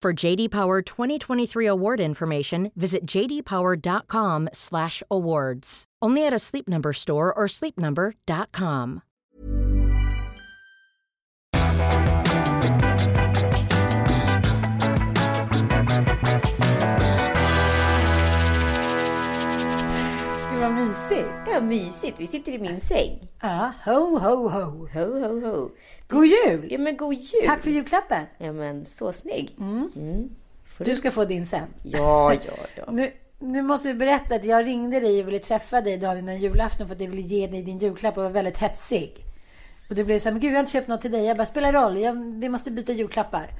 For JD Power 2023 award information, visit jdpower.com/awards. Only at a Sleep Number store or sleepnumber.com. Gud vad mysigt. Ja, mysigt. Vi sitter i min säng. Ja, ho, ho, ho. Ho, ho, ho. God jul! Ja, men god jul. Tack för julklappen. Ja, men så snygg. Du ska få din sen. Ja, ja, ja. Nu, nu måste du berätta att jag ringde dig och ville träffa dig dagen innan julafton för att jag ville ge dig din julklapp och var väldigt hetsig. Och du blev så här, men gud jag har inte köpt något till dig. Jag bara, spelar roll, jag, vi måste byta julklappar.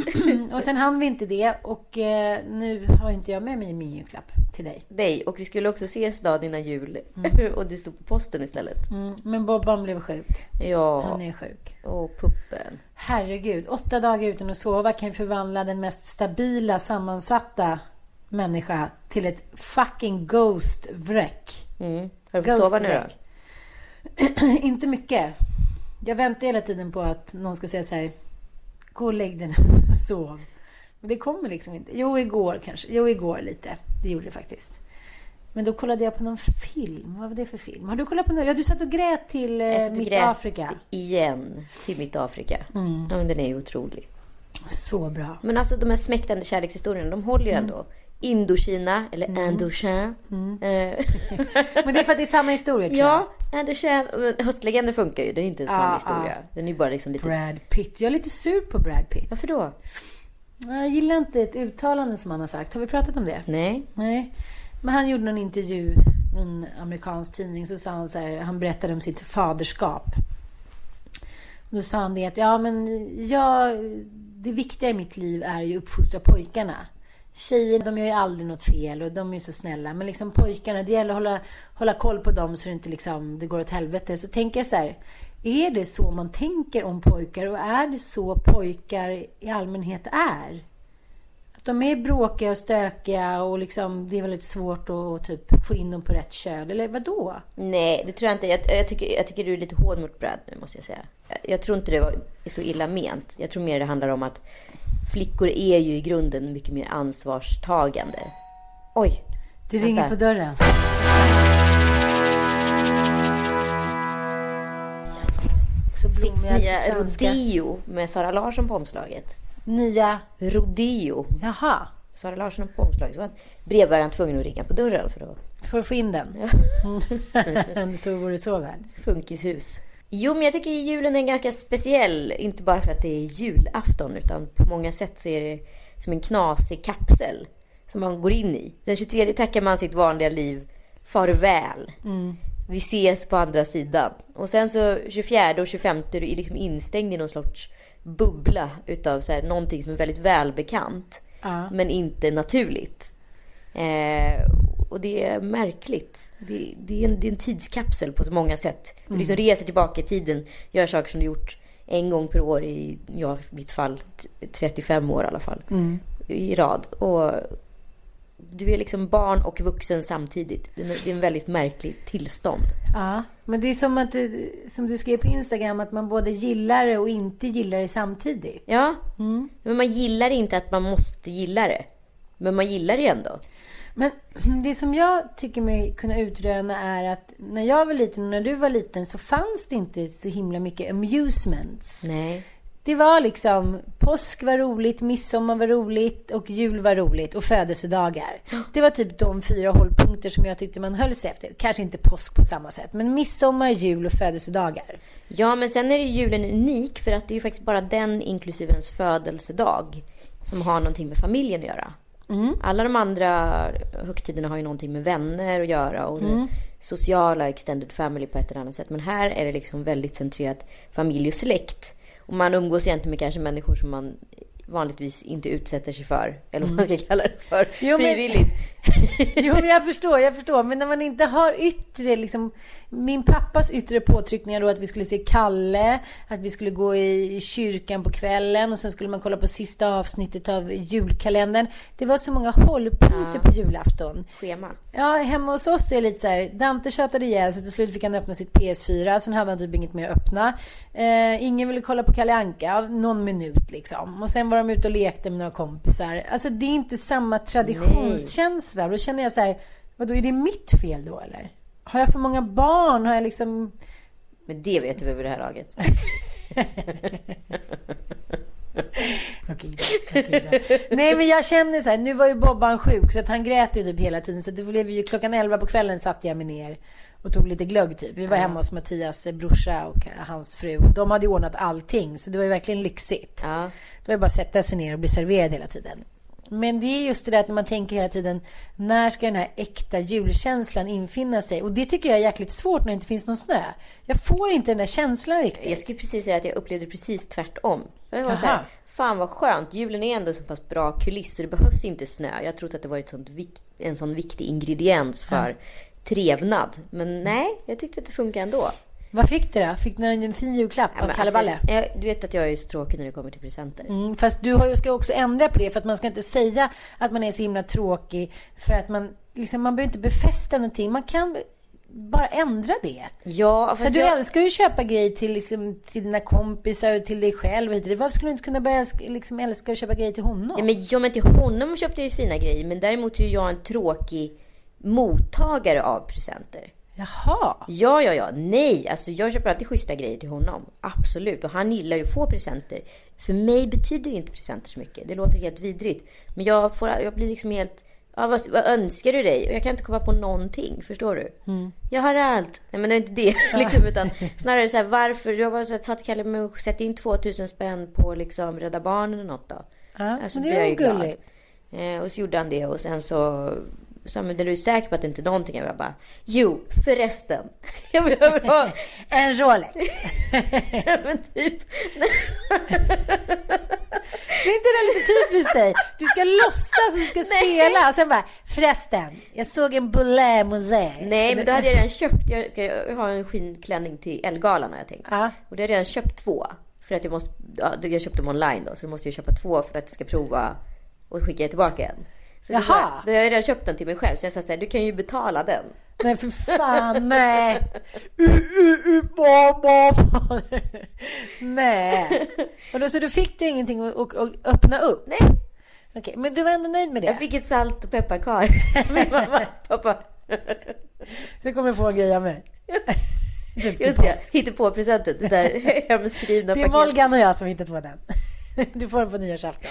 och sen hann vi inte det och eh, nu har inte jag med mig min julklapp till dig. Dig. Och vi skulle också ses dagen innan jul. Och du stod på posten istället. Mm, men Bobban blev sjuk. Ja. Han är sjuk. Och puppen. Herregud, åtta dagar utan att sova kan förvandla den mest stabila, sammansatta människa till ett fucking ghost-vräck. Mm. Har du fått sova nu då? Inte mycket. Jag väntar hela tiden på att någon ska säga så här. Gå och lägg dig nu och sov. Men det kommer liksom inte. Jo, igår kanske. Jo, igår lite. Det gjorde det faktiskt. Men då kollade jag på någon film. Vad var det för film? Har du kollat på någon? Ja, du satt och grät till eh, Jag satt och Mitt grät Afrika. Igen till Mitt Afrika. Mm. Ja, men den är ju otrolig. Så bra. Men alltså de här smäktande kärlekshistorierna, de håller ju ändå. Indokina, eller Indochin. Eh, Men det är för att det är samma historia tror jag. ja, Indochin. Men Höstlegender funkar ju. Det är inte en sann Ja, historia. Den är bara liksom lite... Brad Pitt. Jag är lite sur på Brad Pitt. Varför då? Jag gillar inte ett uttalande som han har sagt. Har vi pratat om det? Nej. Nej. Men han gjorde någon intervju i en amerikansk tidning. Så sa han så här, han berättade om sitt faderskap. Då sa han det att, ja men jag, det viktiga i mitt liv är ju att uppfostra pojkarna. Tjejer, de gör ju aldrig något fel och de är ju så snälla. Men liksom pojkarna, det gäller att hålla, hålla koll på dem så det inte liksom, det går åt helvete. Så tänker jag så här, är det så man tänker om pojkar och är det så pojkar i allmänhet är? Att de är bråkiga och stökiga och liksom, det är väldigt svårt att typ, få in dem på rätt köl. Eller vad då? Nej, det tror jag inte. Jag, jag, tycker, jag tycker du är lite hård mot Brad nu, måste jag säga. Jag, jag tror inte det var, så illa ment. Jag tror mer det handlar om att flickor är ju i grunden mycket mer ansvarstagande. Oj! Det Vänta. ringer på dörren. Fick nya Rodeo med Sara Larsson på omslaget. Nya... Rodeo. Jaha. Sara Larsson på omslaget. Så var brevbäraren tvungen att ringa på dörren för att För att få in den. Mm. så vore det så väl. funkishus. Jo, men jag tycker julen är ganska speciell. Inte bara för att det är julafton, utan på många sätt så är det som en knasig kapsel som man går in i. Den 23 tackar man sitt vanliga liv farväl. Vi ses på andra sidan. Och sen så 24 och 25 är du liksom instängd i någon sorts bubbla utav så här, någonting som är väldigt välbekant. Ja. Men inte naturligt. Eh, och det är märkligt. Det, det, är en, det är en tidskapsel på så många sätt. Du liksom reser tillbaka i tiden, gör saker som du gjort en gång per år i, ja, i mitt fall, t- 35 år i alla fall. I rad. Och du är liksom barn och vuxen samtidigt. Det är, en väldigt märkligt tillstånd. Ja, men det är som att det, som du skrev på Instagram att man både gillar det och inte gillar det samtidigt. Ja, men man gillar inte att man måste gilla det. Men man gillar det ändå. Men det som jag tycker mig kunna utröna är att när jag var liten och när du var liten så fanns det inte så himla mycket amusements. Nej. Det var liksom, påsk var roligt, midsommar var roligt och jul var roligt och födelsedagar. Det var typ de fyra hållpunkter som jag tyckte man höll sig efter. Kanske inte påsk på samma sätt, men midsommar, jul och födelsedagar. Ja, men sen är ju julen unik för att det är ju faktiskt bara den inklusive ens födelsedag som har någonting med familjen att göra. Alla de andra högtiderna har ju någonting med vänner att göra och det sociala extended family på ett eller annat sätt. Men här är det liksom väldigt centrerat familj och släkt. Och man umgås egentligen med kanske människor som man vanligtvis inte utsätter sig för. Eller vad man ska kalla det för. Jo, men- Frivilligt. Jo, men jag förstår, jag förstår. Men när man inte har yttre, liksom, min pappas yttre påtryckningar då att vi skulle se Kalle, att vi skulle gå i kyrkan på kvällen och sen skulle man kolla på sista avsnittet av julkalendern. Det var så många hållpunkter på julafton. Schema. Ja, hemma hos oss är det lite så här. Dante tjatade ihjäl sig. Till slut fick han öppna sitt PS4. Sen hade han typ inget mer att öppna. Eh, ingen ville kolla på Kalle Anka någon minut liksom. Och sen var de ute och lekte med några kompisar. Alltså det är inte samma traditionskänsla. Då känner jag så här. Vadå, är det mitt fel då eller? Har jag för många barn? Har jag liksom... Men det vet du väl vid det här laget. Okej okej. Nej men jag känner så här, nu var ju Bobban sjuk så att han grät ju typ hela tiden. Så det blev ju klockan 11 på kvällen satte jag mig ner och tog lite glögg typ. Vi var hemma hos Mattias brorsa och hans fru. De hade ju ordnat allting så det var ju verkligen lyxigt. Ja. Det var ju bara att sätta sig ner och bli serverad hela tiden. Men det är just det där att man tänker hela tiden när ska den här äkta julkänslan infinna sig? Och det tycker jag är jäkligt svårt när det inte finns någon snö. Jag får inte den där känslan riktigt. Jag skulle precis säga att jag upplevde precis tvärtom. Jag var så Jaha. här, fan vad skönt. Julen är ändå så pass bra kuliss så det behövs inte snö. Jag trodde att det var ett sånt en sån viktig ingrediens för trevnad. Men nej, jag tyckte att det funkar ändå. Vad fick du då? Fick du en fin julklapp Ja, av Kalle alltså, Balle? jag- du vet att jag är så tråkig när det kommer till presenter. Mm, fast du har ju, ska också ändra på det för att man ska inte säga att man är så himla tråkig för att man liksom, man behöver inte befästa någonting. Man kan bara ändra det. Ja, För du jag, älskar ju att köpa grejer till, liksom, till dina kompisar och till dig själv. och. Varför skulle du inte kunna börja älska- liksom, älska att köpa grejer till honom? ja, men, ja, men till honom köpte jag ju fina grejer. Men däremot är jag en tråkig mottagare av presenter. Jaha. Ja, ja, ja. Nej, alltså jag köper alltid schyssta grejer till honom. Absolut. Och han gillar ju att få presenter. För mig betyder inte presenter så mycket. Det låter helt vidrigt. Men jag, får, jag blir liksom helt... Ja, vad, vad önskar du dig? Jag kan inte komma på någonting. Förstår du? Jag har allt. Nej, men det är inte det. liksom, utan snarare så här, varför? Jag var så här, sa till Kalle, men sätt in 2000 spänn på liksom Rädda Barnen eller något då. Ja, Alltså, men det är ju gulligt. Eh, och så gjorde han det och sen så sa men är du säker på att det inte är någonting? Jag bara, jo förresten. Jag behöver ha En Rolex. men typ. Det är inte det lite typiskt dig? Du ska låtsas, du ska spela och sen bara förresten, jag såg en Boulay Mosé. Nej men då hade jag redan köpt, jag, jag har en skinnklänning till Elgalan har jag tänkt. Ja. Och då hade jag redan köpt två. För att jag måste, ja, jag köpte dem online då så då måste jag köpa två för att jag ska prova och skicka tillbaka en. Så Jaha. då har jag redan köpt den till mig själv så jag sa såhär, du kan ju betala den. Nej för fan, nej. U, u, u, ba. Nej. Och då, så då fick du ingenting att att- att öppna upp? Nej, Okej, men du var ändå nöjd med det? jag fick ett salt och pepparkar. Min mamma, pappa. Så kommer du få en grej av mig. Typ Just det, påsk. hitta på presenten. Det där hemskrivna Det är Molgan och jag som hittat på den. Du får den på nyårsafton.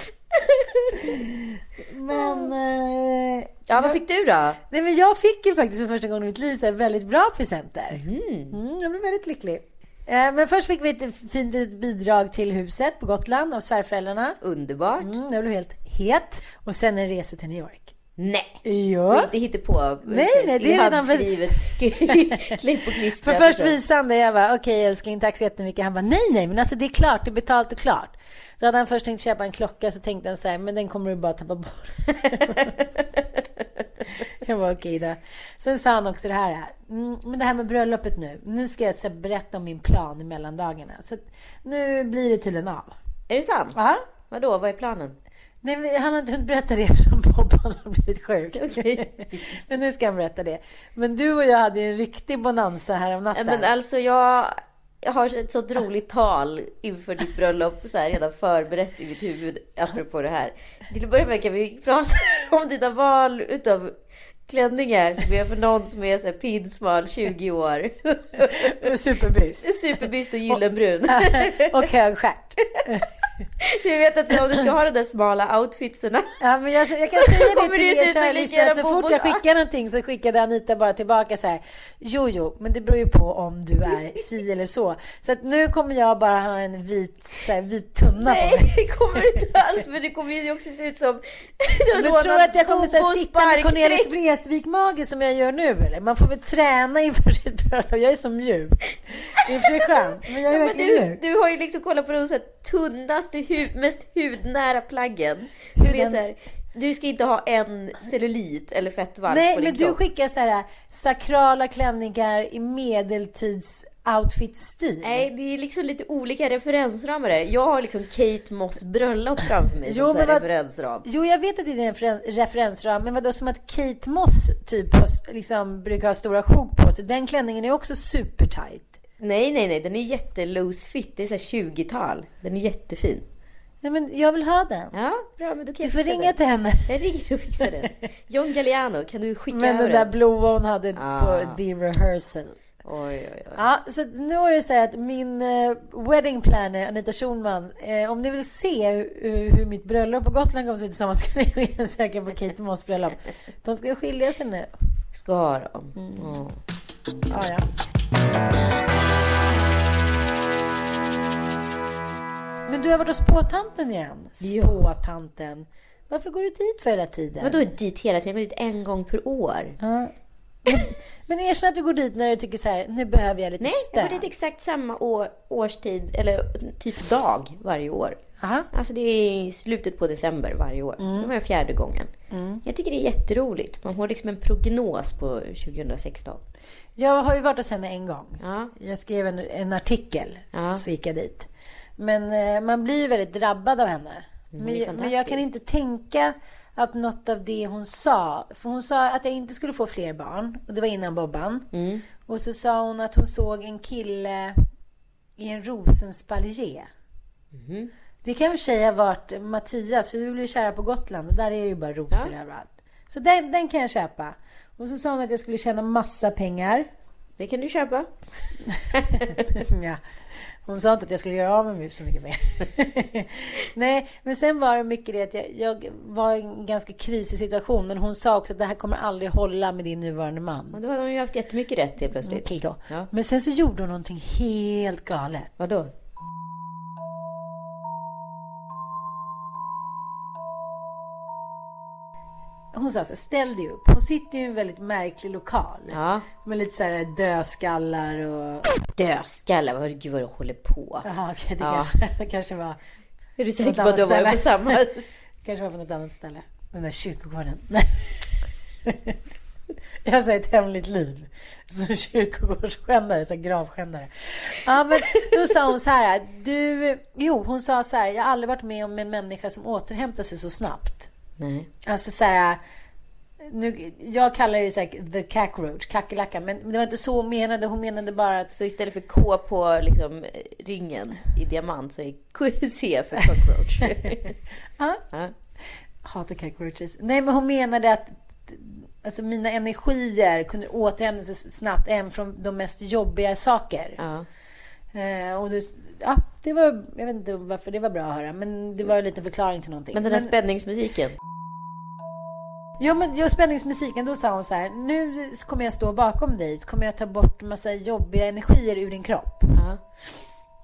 Men... Eh, Ja, vad fick du då? Nej men jag fick ju faktiskt för första gången i mitt liv så här väldigt bra presenter. Mm, jag blev väldigt lycklig. Eh, Men först fick vi ett fint litet bidrag till huset på Gotland av svärföräldrarna. Underbart. Mm, jag blev helt het. Och sen en resa till New York. Nej. Ja. Inte hittepå. Nej, nej, det är redan handskrivet. Klipp och klistra. För först visade han det. Jag bara, okej älskling, tack så jättemycket. Han bara, nej, nej, men alltså det är klart, det är betalt och klart. Så hade han först tänkt köpa en klocka så tänkte han så här, men den kommer du bara tappa bort. jag var okej då. Sen sa han också det här, mm, men det här med bröllopet nu. Nu ska jag så här, berätta om min plan i mellandagarna. Så nu blir det tydligen av. Är det sant? Ja. Vadå, vad är planen? Nej, men han har inte hunnit berätta det eftersom Bobban har blivit sjuk. Okej. men nu ska han berätta det. Men du och jag hade en riktig bonanza här om natten. Men alltså jag, jag har ett sånt roligt tal inför ditt bröllop så här, redan förberett i mitt huvud apropå det här. Till att börja med kan vi prata om dina val utav klänningar som är för någon som är så här pinsmal 20 år. Med superbyst. Superbyst och gyllenbrun. och hög stjärt. Du vet att om du ska ha de där smala outfitserna. Ja, men jag, jag kan säga det till er kära lyssnare. Så fort jag skickar någonting så skickade Anita bara tillbaka så här. Jo, jo, men det beror ju på om du är si eller så. Så att nu kommer jag bara ha en vit, så här, vit tunna på Nej, mig. det kommer inte alls. Men det kommer ju också se ut som... Men tror du att jag kommer så här, sitta med Cornelis. Vreeswijk-mage som jag gör nu eller? Man får väl träna inför sitt bröllop. Jag är så mjuk. Det är för skönt. Men jag är Ja, verkligen du, mjuk. du har ju liksom kollat på så här tunnaste, hud, mest hudnära plaggen. Som är så här, du ska inte ha en cellulit eller fettvalk Nej, på men din du kropp. skickar så här sakrala klänningar i medeltids outfit-stil. Nej, det är liksom lite olika referensramar där. Jag har liksom Kate Moss bröllop framför mig Jo, som men vad- referensram. Jo, jag vet att det är en referen- referensram, men vadå som att Kate Moss typ liksom brukar ha stora sjok på sig. Den klänningen är också super tight. Nej, nej, nej, den är jätte loose fit. Det är så här 20-tal. Den är jättefin. Nej, men jag vill ha den. Ja, bra, men då kan Du jag får ringa den. till henne. Jag ringer och fixar den. John Galliano, kan du skicka Men över den där den? blåa hon hade Ah. på the rehearsal. Oj, oj, oj. Ja, så att nu det så här att min eh, wedding planner Anita Schulman, eh, om ni vill se hur, hur mitt bröllop på Gotland kommer se ut tillsammans ska ni söka på Kate Moss bröllop. De ska skilja sig nu. Ska de? Mm. Mm. Ja, ja. Men du har varit hos spåtanten igen. Spåtanten. Varför går du dit för hela tiden? Vadå dit hela tiden? Jag går dit en gång per år. Ja. Men, erkänn att du går dit när du tycker så här, nu behöver jag lite Nej, stöd. jag går dit exakt samma år, årstid, eller typ dag varje år. Aha. Alltså det är i slutet på december varje år. Mm. Det var fjärde gången. Jag tycker det är jätteroligt. Man får liksom en prognos på 2016. Jag har ju varit hos henne en gång. Ja. Jag skrev en, en artikel, Ja. så gick jag dit. Men eh, man blir ju väldigt drabbad av henne. Mm, men, men jag kan inte tänka att något av det hon sa, för hon sa att jag inte skulle få fler barn. Och det var innan Bobban. Mm. Och så sa hon att hon såg en kille i en rosenspaljer. Mhm. Det kan väl säga ha varit Mattias, för vi blev kära på Gotland och där är det ju bara rosor överallt. Så den, den kan jag köpa. Och så sa hon att jag skulle tjäna massa pengar. Det kan du köpa. ja. Hon sa inte att jag skulle göra av med mig så mycket mer. Nej, men sen var det mycket det att jag, jag var i en ganska krisig situation. Men hon sa också att det här kommer aldrig hålla med din nuvarande man. Och då har de ju haft jättemycket rätt till plötsligt. Okej då. Ja. Men sen så gjorde hon någonting helt galet. Vadå? Hon sa så här, ställ dig upp. Hon sitter ju i en väldigt märklig lokal. Ja. Med lite så här dödskallar och... Dödskallar, vad, gud vad du håller på. Jaha, okej, det Ja. kanske, det kanske var... Är du Något säker på att du var på samma... kanske var från ett annat ställe. Den där kyrkogården. Jag har ett hemligt liv. Som kyrkogårdsskändare, så gravskändare. Ja, men då sa hon så här. Du, jo, hon sa så här. Jag har aldrig varit med om en människa som återhämtar sig så snabbt. Nej. Alltså så här. Nu, jag kallar det ju här, the cockroach, kackerlacka. Men det var inte så hon menade. Hon menade bara att Så istället för K på liksom, ringen i diamant så är C för cockroach. Ja. ja. Hatar cockroaches. Nej, men hon menade att alltså, mina energier kunde återhämta sig snabbt även från de mest jobbiga saker. Ja. Eh, och det, ja, det var, jag vet inte varför det var bra att höra, men det var en liten förklaring till någonting. Men den här spänningsmusiken. Jo, men just spänningsmusiken, då sa hon så här. Nu kommer jag stå bakom dig, så kommer jag ta bort en massa jobbiga energier ur din kropp. Ja.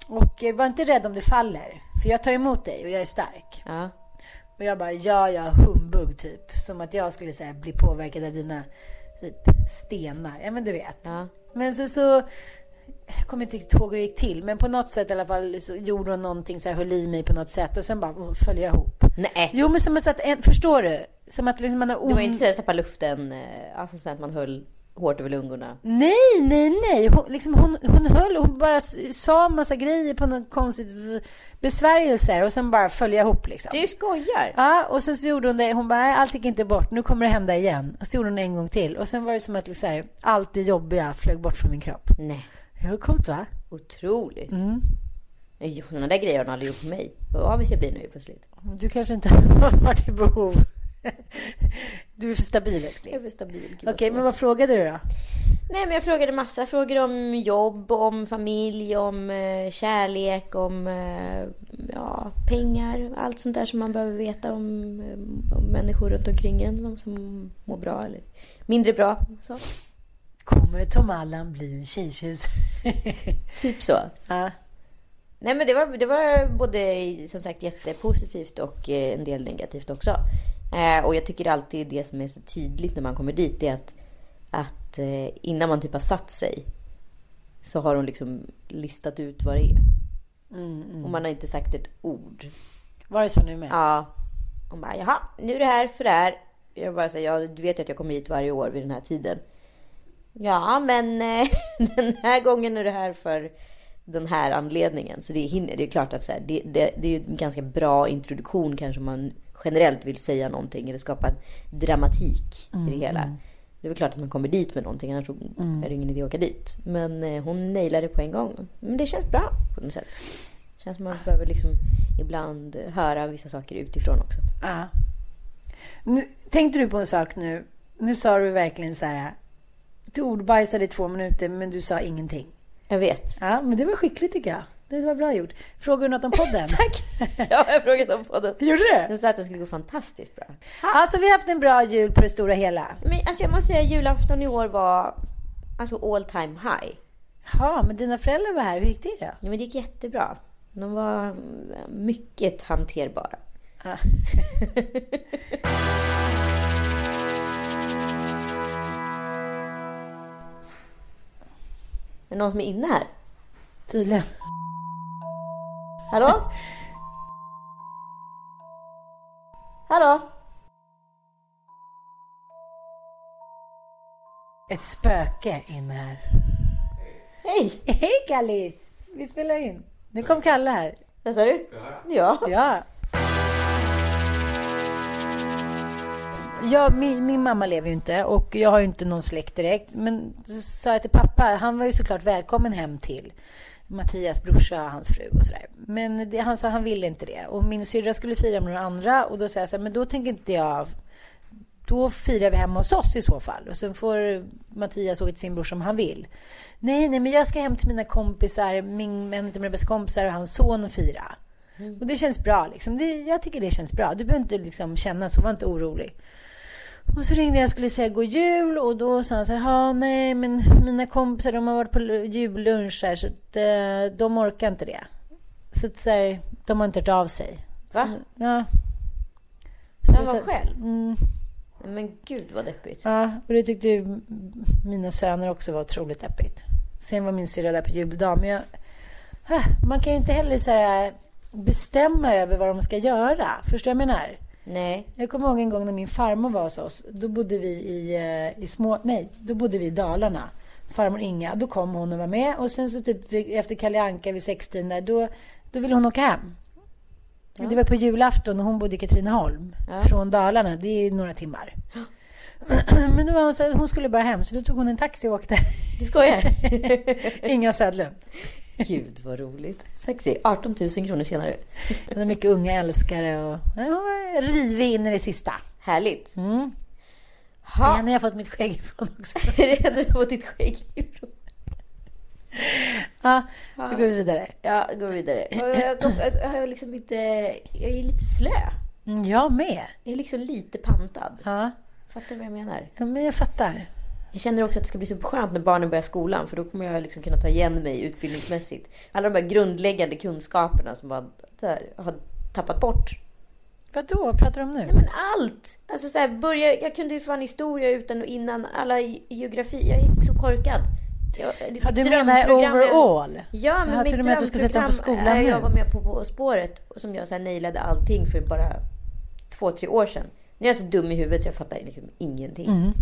Och eh, var inte rädd om det faller, för jag tar emot dig och jag är stark. Ja. Och jag bara, ja, ja, humbug typ. Som att jag skulle säga bli påverkad av dina typ stenar. Ja, men du vet. Ja. Men sen så, jag kommer inte riktigt ihåg hur det gick till. Men på något sätt i alla fall så gjorde hon någonting så här, höll i mig på något sätt. Och sen bara föll jag ihop. Nej. Jo, men som att, en, förstår du? Som att liksom man har Det var inte så att tappa luften, eh, alltså så att man höll hårt över lungorna. Nej, nej, nej. Hon, liksom, hon, hon höll, hon bara sa massa grejer på något konstigt besvärjelser. Och sen bara föll jag ihop liksom. Du skojar! Ja, och sen så gjorde hon det. Hon bara, "Nej, allt gick inte bort. Nu kommer det hända igen. Och så gjorde hon det en gång till. Och sen var det som att så här, allt det jobbiga flög bort från min kropp. Nej, Det var coolt va? otroligt. Mm. Sådana där grejer har hon aldrig gjort på mig. Vad avis jag blir nu plötsligt. Du kanske inte har varit i behov. Du är för stabil älskling. Jag är för stabil. Okej, tråkigt. men vad frågade du då? Nej men jag frågade massa frågor om jobb, om familj, om eh, kärlek, om eh, ja, pengar. Allt sånt där som man behöver veta om, eh, om människor runt omkring en som, som mår bra eller mindre bra. Så. Kommer Tom Allan bli en tjejtjus? Typ så. ja. Nej men det var, det var både som sagt jättepositivt och eh, en del negativt också. Eh, och jag tycker alltid det som är så tydligt när man kommer dit är att, att eh, innan man typ har satt sig så har hon liksom listat ut vad det är. Och man har inte sagt ett ord. Var det så nu med? Ja. Hon bara, jaha, nu är det här för det här. Jag bara säger, ja du vet ju att jag kommer hit varje år vid den här tiden. Ja, men eh, den här gången är det här för den här anledningen. Så det hinner, det är klart att så här, det, det, det är ju en ganska bra introduktion kanske om man generellt vill säga någonting eller skapa dramatik i det hela. Det är väl klart att man kommer dit med någonting, annars är det ingen idé att åka dit. Men eh, hon nailade det på en gång. Men det känns bra på något sätt. känns som man behöver liksom ibland höra vissa saker utifrån också. Ja. Nu, tänkte du på en sak nu? Nu sa du verkligen så här. Du ordbajsade i två minuter, men du sa ingenting. Jag vet. Ja, men det var skickligt tycker jag. Det var bra gjort. Frågar du något om podden? Tack! Ja, jag frågade om podden. Gjorde du? Den sa att den skulle gå fantastiskt bra. Alltså, vi har haft en bra jul på det stora hela. Men alltså jag måste säga julafton i år var alltså all time high. Ja, men dina föräldrar var här. Hur gick det då? Ja, men det gick jättebra. De var mm, mycket hanterbara. Ja. Är det någon som är inne här? Tydligen. Hallå? Hallå? Ett spöke inne här. Hej! Hej Kallis! Vi spelar in. Nu kom Kalle här. Vad sa du? Ja. Ja. Ja, min, min mamma lever ju inte och jag har ju inte någon släkt direkt. Men så sa jag till pappa, han var ju såklart välkommen hem till Mattias brorsa och hans fru och sådär. Men det, han sa han ville inte det. Och min syrra skulle fira med några andra och då sa jag så här, men då tänker inte jag då firar vi hemma hos oss i så fall. Och sen får Mattias åka till sin bror som han vill. Nej, nej, men jag ska hem till mina kompisar, min, en av mina bästa kompisar och hans son och fira. Och det känns bra liksom. Det, jag tycker det känns bra. Du behöver inte liksom känna så, var inte orolig. Och så ringde jag och skulle säga god jul och då sa han så här, nej men mina kompisar de har varit på jullunch här så att, eh, de orkar inte det. Så att så här, de har inte hört av sig. Va? Så, ja. Så han Så- var själv? Mm, Men gud vad deppigt. ja, och det tyckte ju mina söner också var otroligt deppigt. Sen var min syrra där på juldagen, men jag, man kan ju inte heller så här bestämma över vad de ska göra. Förstår du vad jag menar? Nej. Jag kommer ihåg en gång när min farmor var hos oss. Då bodde vi i, eh, i små, nej, då bodde vi i Dalarna. Farmor Inga, då kom hon och var med. Och sen så typ efter Kalle Anka vid sextiden där, då, då ville hon åka hem. Det var på julafton och hon bodde i Katrineholm. Ja. Från Dalarna, det är några timmar. Men då var hon så hon skulle bara hem, så då tog hon en taxi och åkte. Du skojar? Inga Södlund. Gud vad roligt. Sexy. 18 000 kronor senare. Hon är mycket unga älskare och ja, rivig in i det sista. Härligt. Mm. Det Ha. henne jag fått mitt skägg ifrån också. Är det du har fått ditt skägg ifrån? Ja, då går vi vidare. Ja, gå vidare. Jag, jag, jag, jag har liksom inte... Jag är lite slö. Mm, Jag med. Jag är liksom lite pantad. Ja. Fattar du vad jag menar? ja, men jag fattar. Jag känner också att det ska bli så skönt när barnen börjar skolan för då kommer jag liksom kunna ta igen mig utbildningsmässigt. Alla de här grundläggande kunskaperna som bara här, har tappat bort. Vad då? pratar du om nu? Nej, men allt! Alltså så här, börja, jag kunde ju fan historia utan och innan, alla geografi. Jag är så korkad. Jag, Ja, du menar drömprogram overall? Ja, men Jag mitt med att du ska sätta på drömprogram skolan är nu. jag var med på På spåret och som jag så här nailade allting för bara två, tre år sedan. Nu är jag så dum i huvudet så jag fattar liksom ingenting. Mm.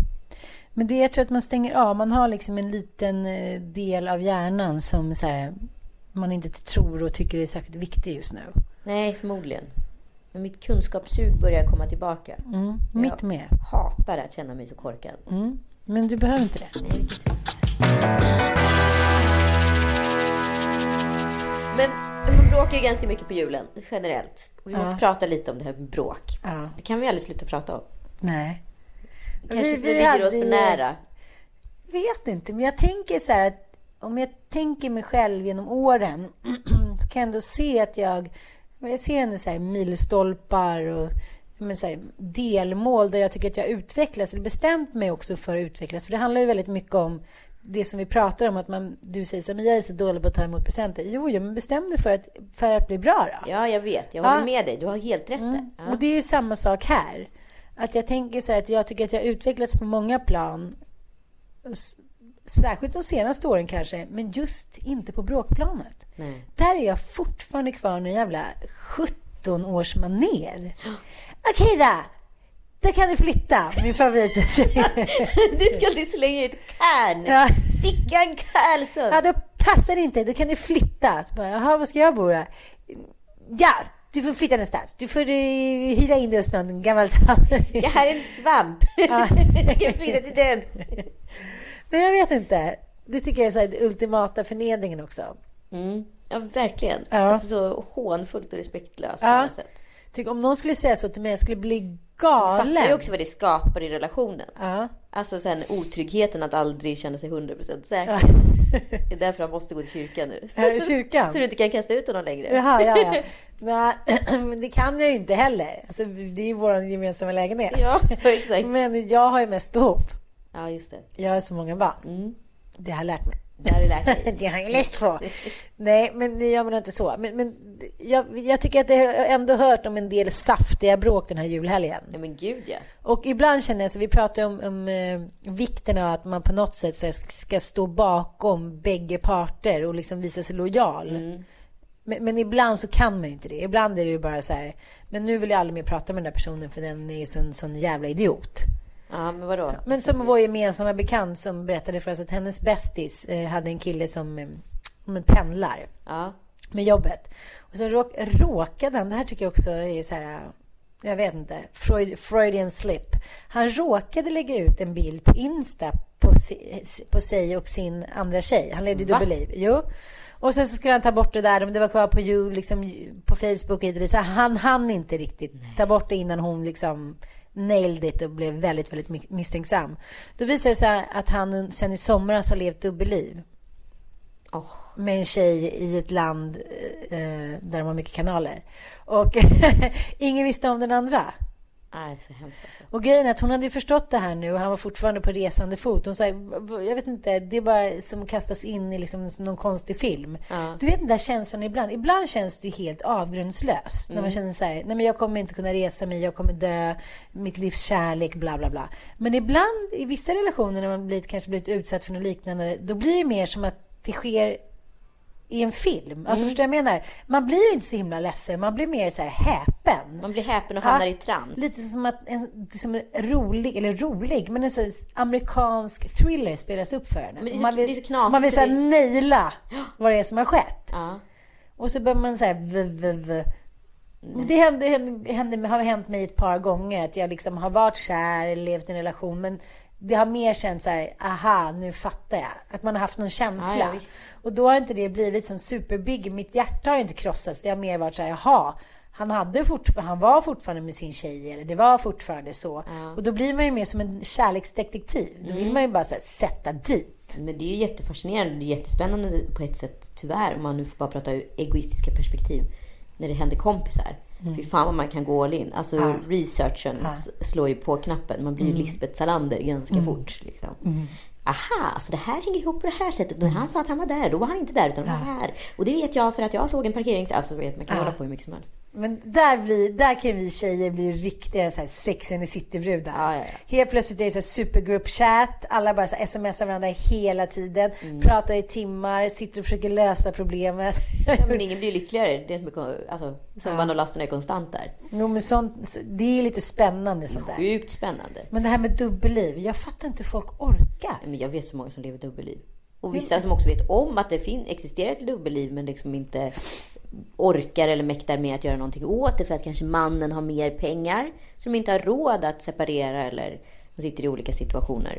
Men det jag tror att man stänger av. Man har liksom en liten eh, del av hjärnan som så här, man inte tror och tycker är särskilt viktig just nu. Nej, förmodligen. Men mitt kunskapssug börjar komma tillbaka. Mm. Mitt Jag med. hatar att känna mig så korkad. Mm. Men du behöver inte det. Nej, tur. Men man bråkar ju ganska mycket på julen, generellt. Och vi måste Ja. prata lite om det här med bråk. Ja. Det kan vi aldrig sluta prata om. Nej. Kanske Vi- vi ligger hade oss för nära. vet inte, men jag tänker så här att om jag tänker mig själv genom åren så kan jag ändå se att jag, jag ser ändå så här milstolpar och men så här, delmål där jag tycker att jag utvecklas, eller bestämt mig också för att utvecklas. För det handlar ju väldigt mycket om det som vi pratar om, att man, du säger så här, men jag är så dålig på att ta emot presenter. Jo, jo men bestäm dig för att, för att bli bra då. Ja, jag vet. Jag Ja. håller med dig. Du har helt rätt. Mm. Ja. Och det är ju samma sak här. Att jag tänker så här att jag tycker att jag har utvecklats på många plan. Särskilt de senaste åren kanske, men just inte på bråkplanet. Nej. Där är jag fortfarande kvar en jävla 17 års maner. Okej då! Då kan du flytta, min favorit. Du ska alltid slänga ut Kärn. Ja. Sickan Karlsson. ja, då passar det inte. Då kan du flytta. Så bara, Jaha, var ska jag bo då? Ja, du får flytta någonstans. Du får eh, hyra in dig hos någon gammal tant. Jag har en svamp. Jag kan flytta till den. Nej, jag vet inte. Det tycker jag är så här, ultimata förnedringen också. Mm. Ja, verkligen. Ja. Alltså så hånfullt och respektlöst på Ja. sätt. Tycker, om någon skulle säga så till mig, jag skulle bli Galen. fattar ju också vad det skapar i relationen. Ja. Alltså sen otryggheten att aldrig känna sig 100% säker. Det är därför han måste gå till kyrkan nu. I kyrkan. Så du inte kan kasta ut honom längre. Jaha, ja, ja. Men det kan jag ju inte heller. Alltså, det är ju vår gemensamma lägenhet. Ja, exakt. Men jag har ju mest behov. Ja, just det. Jag har så många barn. Mm. Det har jag lärt mig. Det har du lärt dig. Det har jag läst på. Nej, men jag menar inte så. Men, men jag, jag tycker att jag har ändå hört om en del saftiga bråk den här julhelgen. Ja, men gud ja. Och ibland känner jag så, vi pratar om, om eh, vikten av att man på något sätt så ska stå bakom bägge parter och liksom visa sig lojal. Men, men ibland så kan man ju inte det. Ibland är det ju bara så här, men nu vill jag aldrig mer prata med den där personen för den är sån, sån jävla idiot. Ja, men vadå? Men som vår gemensamma bekant som berättade för oss att hennes bästis eh, hade en kille som eh, pendlar Ja. med jobbet. Och så råk, råkade han, det här tycker jag också är så här, jag vet inte, Freud, Freudian slip. Han råkade lägga ut en bild på Insta på, si, på sig och sin andra tjej. Han levde ju dubbelliv. Jo. Och sen så skulle han ta bort det där, men det var kvar på, you, liksom, på Facebook och. Så han hann inte riktigt ta bort det innan hon liksom nailed it och blev väldigt, väldigt mi- misstänksam. Då visade det sig att han sen i somras har levt dubbelliv Åh. med en tjej i ett land eh, där de har mycket kanaler. Och ingen visste om den andra. Nej, så hemskt alltså. Och grejen är att hon hade ju förstått det här nu och han var fortfarande på resande fot. Hon sa, jag vet inte, det är bara som kastas in i liksom någon konstig film. Ja. Du vet den där känslan ibland. Ibland känns det ju helt avgrundslöst. När man känner så här, nej men jag kommer inte kunna resa mig, jag kommer dö, mitt livs kärlek, bla bla bla. Men ibland i vissa relationer när man blivit, kanske blivit utsatt för något liknande, då blir det mer som att det sker i en film. Alltså förstår du vad jag menar? Man blir inte så himla ledsen, man blir mer så här häpen. Man blir häpen och Ja, hamnar i trans. Lite som att en, som en rolig, eller rolig, men en här amerikansk thriller spelas upp för henne. Det så- man vill, det är så knasigt, man vill så här naila vad det är som har skett. Ja. Och så börjar man så här v, v, v. Det händer, händer, händer, har hänt mig ett par gånger att jag liksom har varit kär, levt i en relation, men det har mer känts så här, aha, nu fattar jag. Att man har haft någon känsla. Ja, ja, och då har inte det blivit som superbig. Mitt hjärta har inte krossats. Det har mer varit så här, jaha, han, hade fort, han var fortfarande med sin tjej, eller det var fortfarande så. Och då blir man ju mer som en kärleksdetektiv. Då Mm. vill man ju bara här, sätta dit. Men det är ju jättefascinerande. Är jättespännande på ett sätt, tyvärr. Om man nu får bara prata ur egoistiska perspektiv. När det händer kompisar. Fy fan vad man kan gå all in. Alltså Ja. researchen s- slår ju på knappen. Man blir ju Lisbeth Salander ganska fort. Liksom. Aha, alltså det här hänger ihop på det här sättet. När han sa att han var där, då var han inte där utan han var här. Och det vet jag för att jag såg en parkerings... Alltså man kan Ja. hålla på hur mycket som helst. Men där, blir, där kan vi tjejer bli riktiga så här sex and the city-brudar. Ja, ja, ja. Helt plötsligt är det så här supergroup chat. Alla bara så smsar varandra hela tiden. Mm. Pratar i timmar, sitter och försöker lösa problemet. Ja, men ingen blir lyckligare. Det är som, alltså, som och lasten är konstant där. jo, men sånt, det är lite spännande sånt där. Sjukt spännande. Men det här med dubbelliv. Jag fattar inte hur folk orkar. Men jag vet så många som lever dubbelliv. Och vissa som också vet om att det fin- existerar ett dubbelliv men liksom inte orkar eller mäktar med att göra någonting åt det för att kanske mannen har mer pengar. Som inte har råd att separera eller de sitter i olika situationer.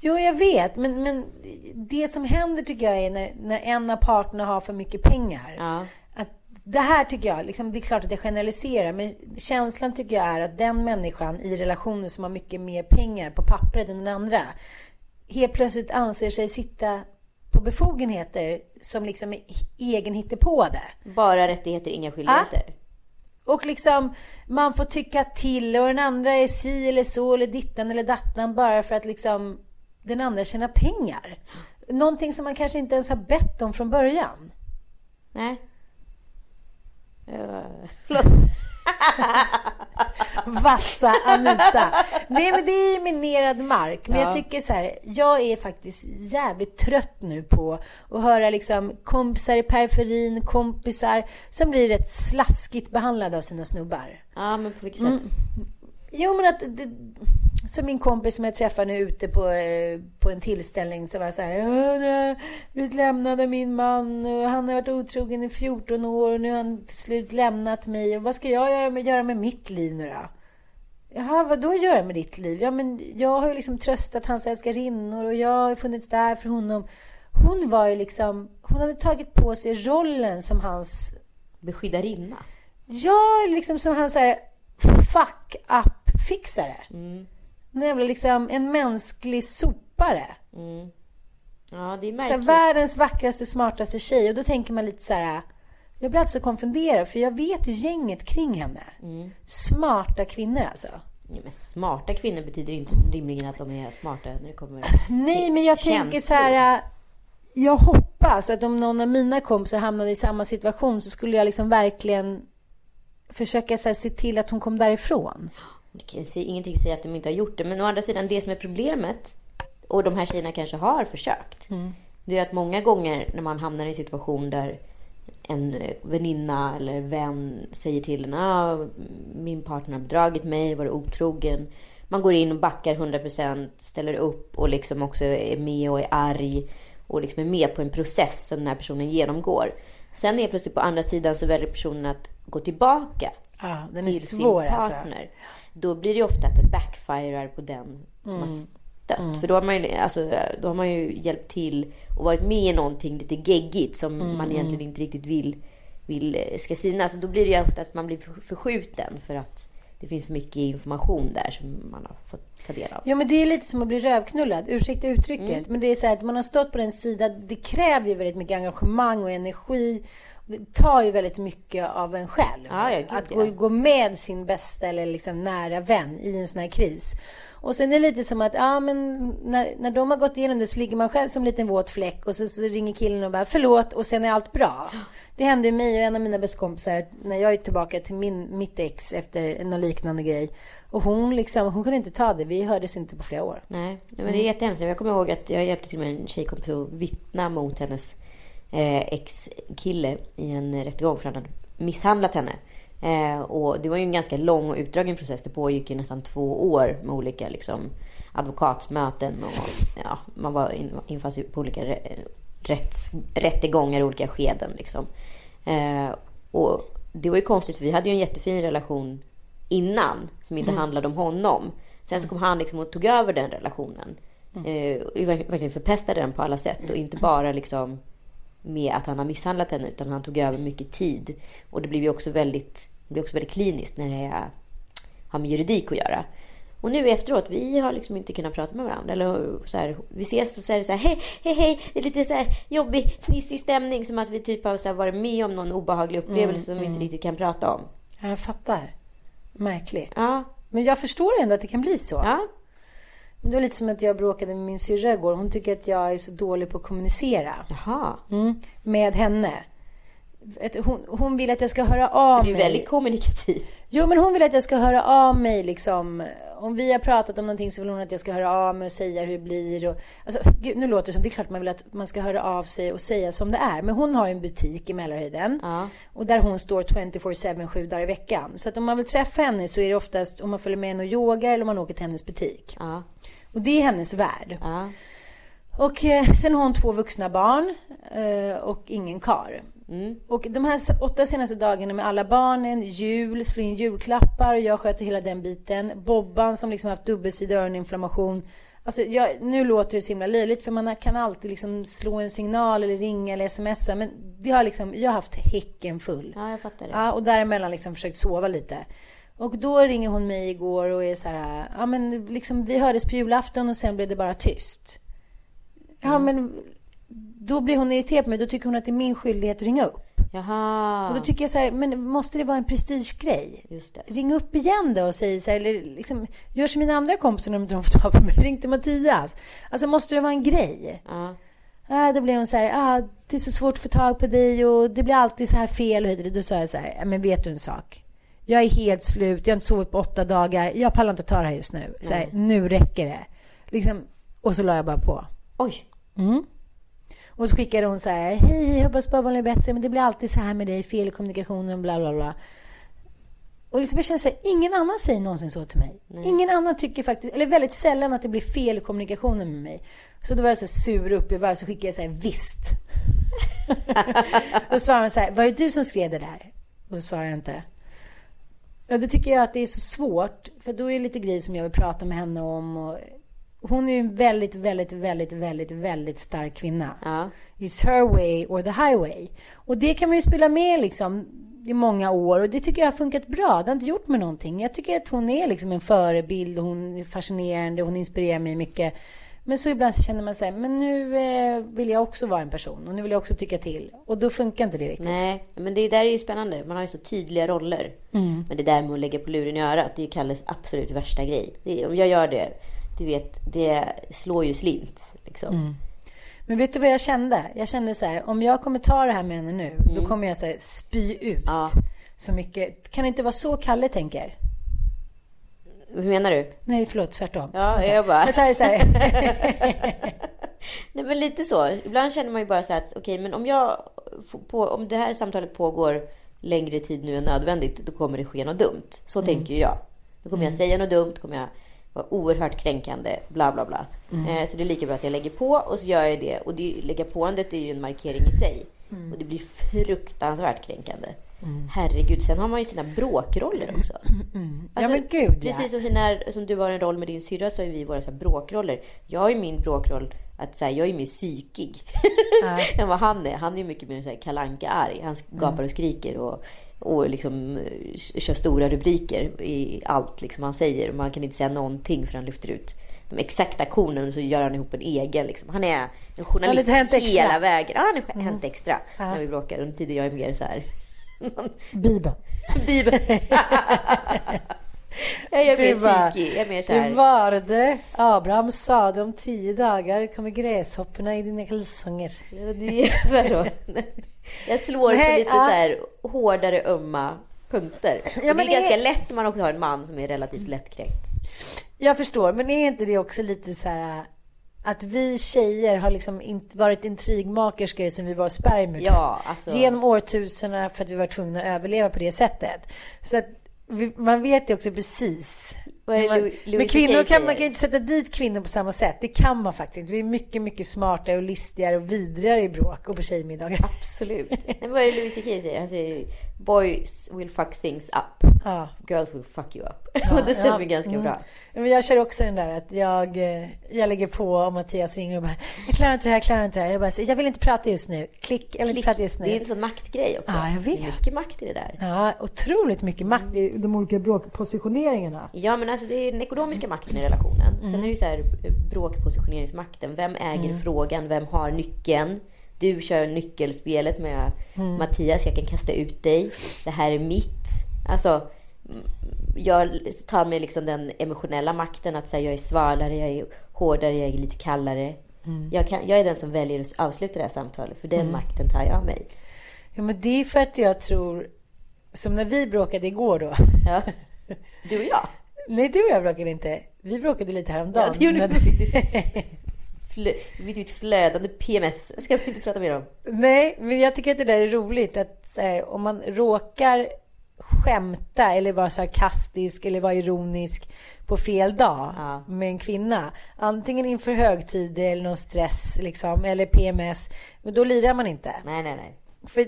Jo, jag vet. Men, men det som händer tycker jag är när, när en av parterna har för mycket pengar. Ja. Att det här tycker jag, liksom, det är klart att jag generaliserar, men känslan tycker jag är att den människan i relationer som har mycket mer pengar på pappret än den andra helt plötsligt anser sig sitta på befogenheter som liksom är egen på det. Bara rättigheter, inga skyldigheter. Ja. Och liksom, man får tycka till och den andra är si eller så eller dittan eller dattan bara för att liksom den andra tjänar pengar. Någonting som man kanske inte ens har bett om från början. Nej. Vassa Anita. Nej men det är minerad mark. Men ja. jag tycker så här, jag är faktiskt jävligt trött nu på att höra liksom kompisar i periferin, kompisar som blir rätt slaskigt behandlade av sina snubbar. Ja, men på vilket sätt? Mm. Jo men att det, som min kompis som jag träffar nu ute på, eh, på en tillställning som var så här. Jag blivit lämnad av min man och han har varit otrogen i 14 år och nu har han till slut lämnat mig. Och vad ska jag göra med, göra med mitt liv nu då? Jaha, vad då göra med ditt liv? Ja, men jag har ju liksom tröstat hans älskarinnor och jag har funnits där för honom. Hon var ju liksom, hon hade tagit på sig rollen som hans... Beskyddarinna? Ja, liksom som hans här fuck up-fixare. Mm. Nämligen liksom en mänsklig sopare. Mm. Ja, det är märkligt. Så här, världens vackraste, smartaste tjej. Och då tänker man lite så här. Jag blir alltså konfunderad, för jag vet ju gänget kring henne. Mm. Smarta kvinnor alltså. Ja, men smarta kvinnor betyder inte rimligen att de är smarta när det kommer Nej, men jag känslor. tänker så här. Jag hoppas att om någon av mina kompisar hamnade i samma situation så skulle jag liksom verkligen försöka så här, se till att hon kom därifrån. Ingenting säger att de inte har gjort det. Men å andra sidan, det som är problemet, och de här tjejerna kanske har försökt, mm. det är att många gånger när man hamnar i en situation där en väninna eller vän säger till en ah, min partner har bedragit mig, varit otrogen. Man går in och backar 100%, ställer upp och liksom också är med och är arg och liksom är med på en process som den här personen genomgår. Sen är plötsligt på andra sidan så väljer personen att gå tillbaka ah, den är till svår, sin alltså. partner. Alltså. Då blir det ofta att det backfirar på den som mm. har stött. Mm. För då har, man ju, alltså, då har man ju hjälpt till och varit med i någonting lite geggigt som mm. man egentligen inte riktigt vill, vill eh, ska synas. Och då blir det ju ofta att man blir förskjuten för att det finns för mycket information där som man har fått ta del av. Ja, men det är lite som att bli rövknullad. Ursäkta uttrycket. Mm. Men det är så här att man har stått på den sidan. Det kräver ju väldigt mycket engagemang och energi det tar ju väldigt mycket av en själv. Ja, ja, att gå, gå, med sin bästa eller liksom nära vän i en sån här kris. Och sen är det lite som att, ja men när, när de har gått igenom det så ligger man själv som en liten våt fläck och så, så ringer killen och bara förlåt och sen är allt bra. Det hände ju mig och en av mina bästa kompisar när jag är tillbaka till min, mitt ex efter någon liknande grej. Och hon liksom, hon kunde inte ta det. Vi hördes inte på flera år. Nej, men det är jättehemskt. Jag kommer ihåg att jag hjälpte till med en tjejkompis att vittna mot hennes eh, ex-kille i en rättegång för att han hade misshandlat henne. Eh, och det var ju en ganska lång och utdragen process. Det pågick ju nästan två år med olika liksom, advokatsmöten och ja, man var in, på olika rätts, rättegångar i olika skeden. Liksom. Eh, och det var ju konstigt för vi hade ju en jättefin relation innan som inte mm. handlade om honom. Sen så kom han liksom och tog över den relationen. Mm. Eh, verkligen förpestade den på alla sätt och inte bara liksom med att han har misshandlat henne utan han tog över mycket tid. Och det blev ju också väldigt, det blev också väldigt kliniskt när det har med juridik att göra. Och nu efteråt, vi har liksom inte kunnat prata med varandra. Eller så här, vi ses och så är det så här, hej, hej, hej. Det är lite så här jobbig, fnissig stämning. Som att vi typ har så varit med om någon obehaglig upplevelse mm, som vi inte mm. riktigt kan prata om. Jag fattar. Märkligt. Ja. Men jag förstår ändå att det kan bli så. Ja. Det var lite som att jag bråkade med min syrra igår. Hon tycker att jag är så dålig på att kommunicera. Jaha. Mm, med henne. Hon, hon vill att jag ska höra av mig. Du är väldigt kommunikativ. Jo, men hon vill att jag ska höra av mig liksom. Om vi har pratat om någonting så vill hon att jag ska höra av mig och säga hur det blir. Och, alltså, gud, nu låter det som, det är klart man vill att man ska höra av sig och säga som det är. Men hon har ju en butik i Mälarhöjden. Ja. Och där hon står 24-7, sju dagar i veckan. Så att om man vill träffa henne så är det oftast om man följer med henne och yogar eller om man åker till hennes butik. Ja. Och det är hennes värld. Ja. Och eh, sen har hon två vuxna barn eh, och ingen kar. Och de här åtta senaste dagarna med alla barnen, jul, slå in julklappar och jag sköter hela den biten. Bobban som liksom haft dubbelsidig öroninflammation. Alltså jag, nu låter det så himla löjligt för man kan alltid liksom slå en signal eller ringa eller smsa. Men det har liksom, jag har haft häcken full. Ja, jag fattar det. Ja, och däremellan liksom försökt sova lite. Och då ringer hon mig igår och är så här, ja men liksom vi hördes på julafton och sen blev det bara tyst. Ja Mm. men då blir hon irriterad på mig, då tycker hon att det är min skyldighet att ringa upp. Jaha. Och då tycker jag så här, men måste det vara en prestigegrej? Ring upp igen då och säg så här, eller liksom, gör som mina andra kompisar när de inte får tag på mig. Ring till Mattias. Alltså måste det vara en grej? Ja. Ah, då blev hon så här, ah, det är så svårt att få tag på dig och det blir alltid så här fel och hit. Då sa jag så här, "Ja, men vet du en sak? Jag är helt slut, jag har inte sovit på åtta dagar, jag pallar inte ta det här just nu. Så här, nu räcker det. Liksom, och så la jag bara på. Oj. Och så skickade hon så här, hej, hoppas bara är bättre, men det blir alltid så här med dig, fel i kommunikationen, bla bla bla. Och liksom jag känner så här, ingen annan säger någonsin så till mig. Ingen annan tycker faktiskt, eller väldigt sällan att det blir fel i kommunikationen med mig. Så då var jag så sur upp i varv, så skickade jag så här, visst. då svarade hon så här, var det du som skrev det där? Och då svarade jag inte. Ja, då tycker jag att det är så svårt, för då är det lite grejer som jag vill prata med henne om. Och hon är ju en väldigt, väldigt, väldigt, väldigt, väldigt stark kvinna. Ja. It's her way or the highway. Och det kan man ju spela med liksom i många år och det tycker jag har funkat bra. Det har inte gjort mig någonting. Jag tycker att hon är liksom en förebild hon är fascinerande hon inspirerar mig mycket. Men så ibland så känner man sig, men nu eh, vill jag också vara en person och nu vill jag också tycka till. Och då funkar inte det riktigt. Nej, men det där är ju spännande. Man har ju så tydliga roller. Mm. Men det där med att lägga på luren i örat, det är ju Kalles absolut värsta grej. Det, om jag gör det, du vet, det slår ju slint. Liksom. Mm. Men vet du vad jag kände? Jag kände så här, om jag kommer ta det här med henne nu, då kommer jag så här, spy ut Ja. så mycket. Kan det inte vara så Kalle tänker? Hur menar du? Nej, förlåt, tvärtom. Ja, Vänta. jag bara- Jag tar det så här. Nej men lite så. Ibland känner man ju bara så här att okej, men om jag på, om det här samtalet pågår längre tid nu än nödvändigt, då kommer det ske något dumt. Så tänker ju jag. Då kommer jag säga något dumt, kommer jag vara oerhört kränkande, bla bla bla. Eh, så det är lika bra att jag lägger på och så gör jag det. Och det, lägga påandet är ju en markering i sig. Och det blir fruktansvärt kränkande. Herregud, sen har man ju sina bråkroller också. Ja, men gud, ja. Precis som, när, som du har en roll med din syrra så har vi våra så här bråkroller. Jag har ju min bråkroll att så här, jag är mer psykig än vad han är. Han är mycket mer så här kalanka arg Han gapar och skriker och, och liksom eh, kör stora rubriker i allt liksom han säger. Man kan inte säga någonting för han lyfter ut de exakta kornen så gör han ihop en egen. Liksom. Han är en journalist Hänt Extra. hela vägen. Ja, han är Hänt Extra när vi bråkar. Under tiden jag är mer så här Bibeln. Bibeln. jag är mer Du psykig. Jag är mer så här. var det Abraham sa det om tio dagar kommer gräshopporna i dina kalsonger. Ja, det är? Jag slår på Nej, lite ja. så här hårdare ömma punkter. Och det är ganska är- lätt när man också har en man som är relativt lättkränkt. Jag förstår, men är inte det också lite så här att vi tjejer har liksom inte varit intrigmakerskor sen vi var spermier? Ja, alltså- Genom årtusendena för att vi var tvungna att överleva på det sättet. Så att vi, man vet ju också precis. Men kvinnor kan, man kan ju inte sätta dit kvinnor på samma sätt. Det kan man faktiskt inte. Vi är mycket, mycket smartare och listigare och vidrigare i bråk och på tjejmiddagar. Absolut. Vad är det Louis CK säger? Han säger Boys will fuck things up. Ja. Girls will fuck you up. och det stämmer ja, ganska mm. bra. Ja, Men jag kör också den där att jag, eh, jag lägger på och Mattias ringer och bara Jag klarar inte det här, jag klarar inte det här. Jag bara säger, jag vill inte prata just nu. Klick, jag vill inte prata just Det är nu. en sån maktgrej också. Ja, jag vet. Mycket makt i det där. Ja, otroligt mycket makt i de olika bråkpositioneringarna. Ja men alltså det är den ekonomiska makten i relationen. Sen Mm. är det ju så här bråkpositioneringsmakten. Vem äger Mm. frågan? Vem har nyckeln? Du kör nyckelspelet med Mm. Mattias, jag kan kasta ut dig. Det här är mitt. Alltså, mm, jag tar mig liksom den emotionella makten att säga jag är svalare, jag är hårdare, jag är lite kallare. Mm. Jag, kan, jag är den som väljer att avsluta det här samtalet, för den makten tar jag mig. Ja, men det är för att jag tror, som när vi bråkade igår då. Ja. Du och jag. Nej, du och jag bråkade inte. Vi bråkade lite häromdagen. Ja, det gjorde vi faktiskt. Flö, mitt ut flödande PMS. ska vi inte prata mer om. Nej, men jag tycker att det där är roligt. Att här, om man råkar skämta eller vara sarkastisk eller vara ironisk på fel dag Ja. med en kvinna. Antingen inför högtider eller någon stress liksom, eller PMS. Men då lirar man inte. Nej, nej, nej. För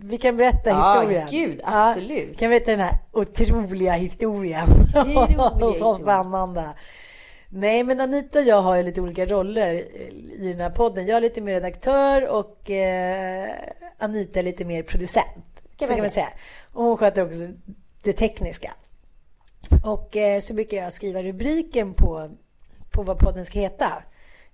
vi kan berätta Ja, historien. gud, absolut. Ja, kan berätta den här otroliga historien. roliga Vad historien. spännande. Nej, men Anita och jag har ju lite olika roller i den här podden. Jag är lite mer redaktör och eh, Anita är lite mer producent. Kan så man kan man säga. säga. Och hon sköter också det tekniska. Och eh, så brukar jag skriva rubriken på, på vad podden ska heta.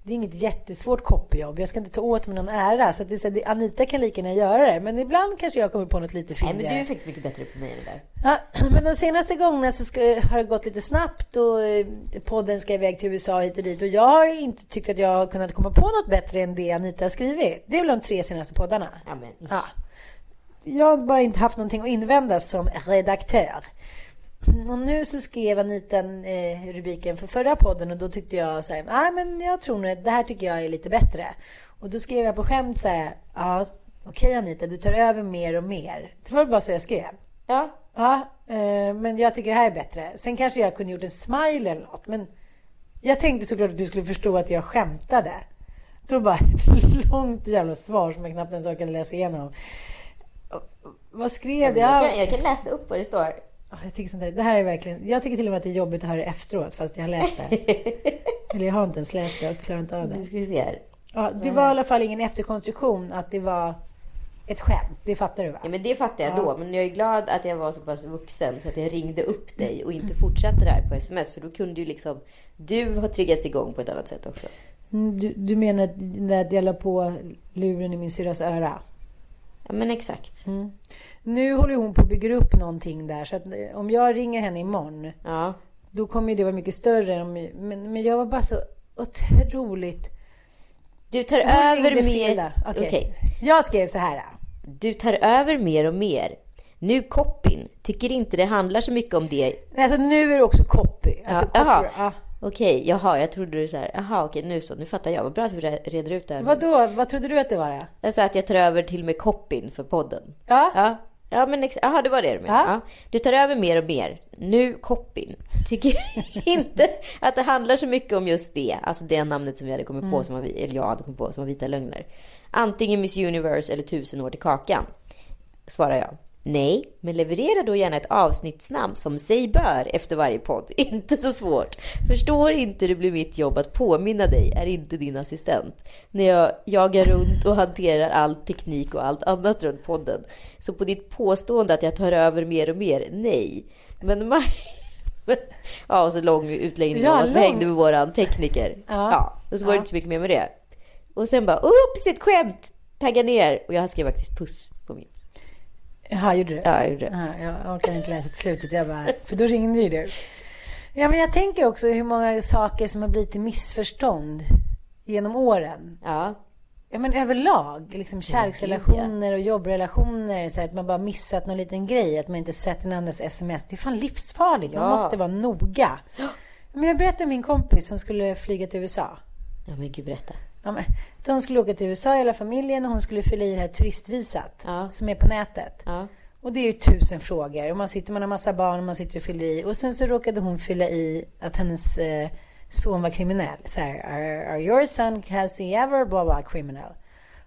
Det är inget jättesvårt copyjobb. Jag ska inte ta åt mig någon ära. Så att det är så, det, Anita kan lika gärna göra det. Men ibland kanske jag kommer på något lite Nej, fyndigare. men du är faktiskt mycket bättre på mig det där. Ja, men de senaste gångerna så ska, har det gått lite snabbt och eh, podden ska iväg till USA hit och dit. Och jag har inte tyckt att jag har kunnat komma på något bättre än det Anita har skrivit. Det är väl de tre senaste poddarna. Ja, men, Ja. Jag har bara inte haft någonting att invända som redaktör. Och nu så skrev Anita eh, rubriken för förra podden och då tyckte jag så här, nej men jag tror nog att det här tycker jag är lite bättre. Och då skrev jag på skämt så här, ja okej Anita, du tar över mer och mer. Det var bara så jag skrev. Ja, Ja, eh, men jag tycker det här är bättre. Sen kanske jag kunde gjort en smile eller något, men jag tänkte såklart att du skulle förstå att jag skämtade. Då bara ett långt jävla svar som jag knappt ens orkade läsa igenom. Vad skrev det? jag, Ja, kan, jag kan läsa upp vad det står. Ja, Jag tycker sånt där, det här är verkligen, jag tycker till och med att det är jobbigt att höra det efteråt fast jag har läst det. Eller jag har inte ens läst det, jag klarar inte av Nu det. ska vi se här. Ja, det var i alla fall ingen efterkonstruktion att det var ett skämt. Det fattar du va? Ja, men det fattar jag då. Men jag är glad att jag var så pass vuxen så att jag ringde upp dig och inte fortsatte det här på sms. För då kunde ju liksom du har triggats igång på ett annat sätt också. Mm, Du, du menar att- när jag la på luren i min syrras öra? Ja, men exakt. Mm. Nu håller hon på att bygga upp någonting där. Så att eh, om jag ringer henne imorgon, Ja. då kommer det vara mycket större. Men, men jag var bara så otroligt... Du tar Hon över mer... Okej. Okej. Jag skrev så här. Du tar över mer och mer. Nu copyn. Tycker inte det handlar så mycket om det. Nej, Alltså nu är det också copy. Alltså, Ja. Okej, jaha, jag trodde du så här. Jaha, okej, nu så. Nu fattar jag. Vad bra att vi re- reder ut det här. Vadå? Vad trodde du att det var? Alltså att jag tar över till och med copyn för podden. Ja. Ja, ja men ex- aha, det var det du menade. Ja. Ja. Du tar över mer och mer. Nu copyn. Tycker inte att det handlar så mycket om just det. Alltså det namnet som vi hade kommit Mm. på, som var, eller jag hade kommit på, som var Vita Lögner. Antingen Miss Universe eller Tusen år till Kakan. Svarar jag. Nej, men leverera då gärna ett avsnittsnamn som sig bör efter varje podd. Inte så svårt. Förstår inte det blir mitt jobb att påminna dig, är inte din assistent. När jag jagar runt och hanterar all teknik och allt annat runt podden. Så på ditt påstående att jag tar över mer och mer, nej. Men Maj... Ja, och så lång utläggning Ja, om vad som hängde med våran tekniker. Ja. Ja, och så var det inte så mycket mer med det. Och sen bara, oops, ett skämt! Tagga ner. Och jag skrev faktiskt puss Jaha, gjorde du? Ja, jag gjorde det. Ja, jag orkar inte läsa till slutet. Jag bara, för då ringde ju du. Ja, men jag tänker också hur många saker som har blivit till missförstånd genom åren. Ja. Ja, men överlag. Liksom kärleksrelationer och jobbrelationer. Så att man bara missat någon liten grej. Att man inte sett den andras sms. Det är fan livsfarligt. Man Ja. måste vara noga. Men jag berättade om min kompis som skulle flyga till USA. Ja men gud berätta. Ja, de skulle åka till USA hela familjen och hon skulle fylla i det här turistvisat. Ja. Som är på nätet. Ja. Och det är ju tusen frågor. Och man sitter, man har massa barn och man sitter och fyller i. Och sen så råkade hon fylla i att hennes eh, son var kriminell. Så här, are, are your son, has he ever, blah blah, criminal.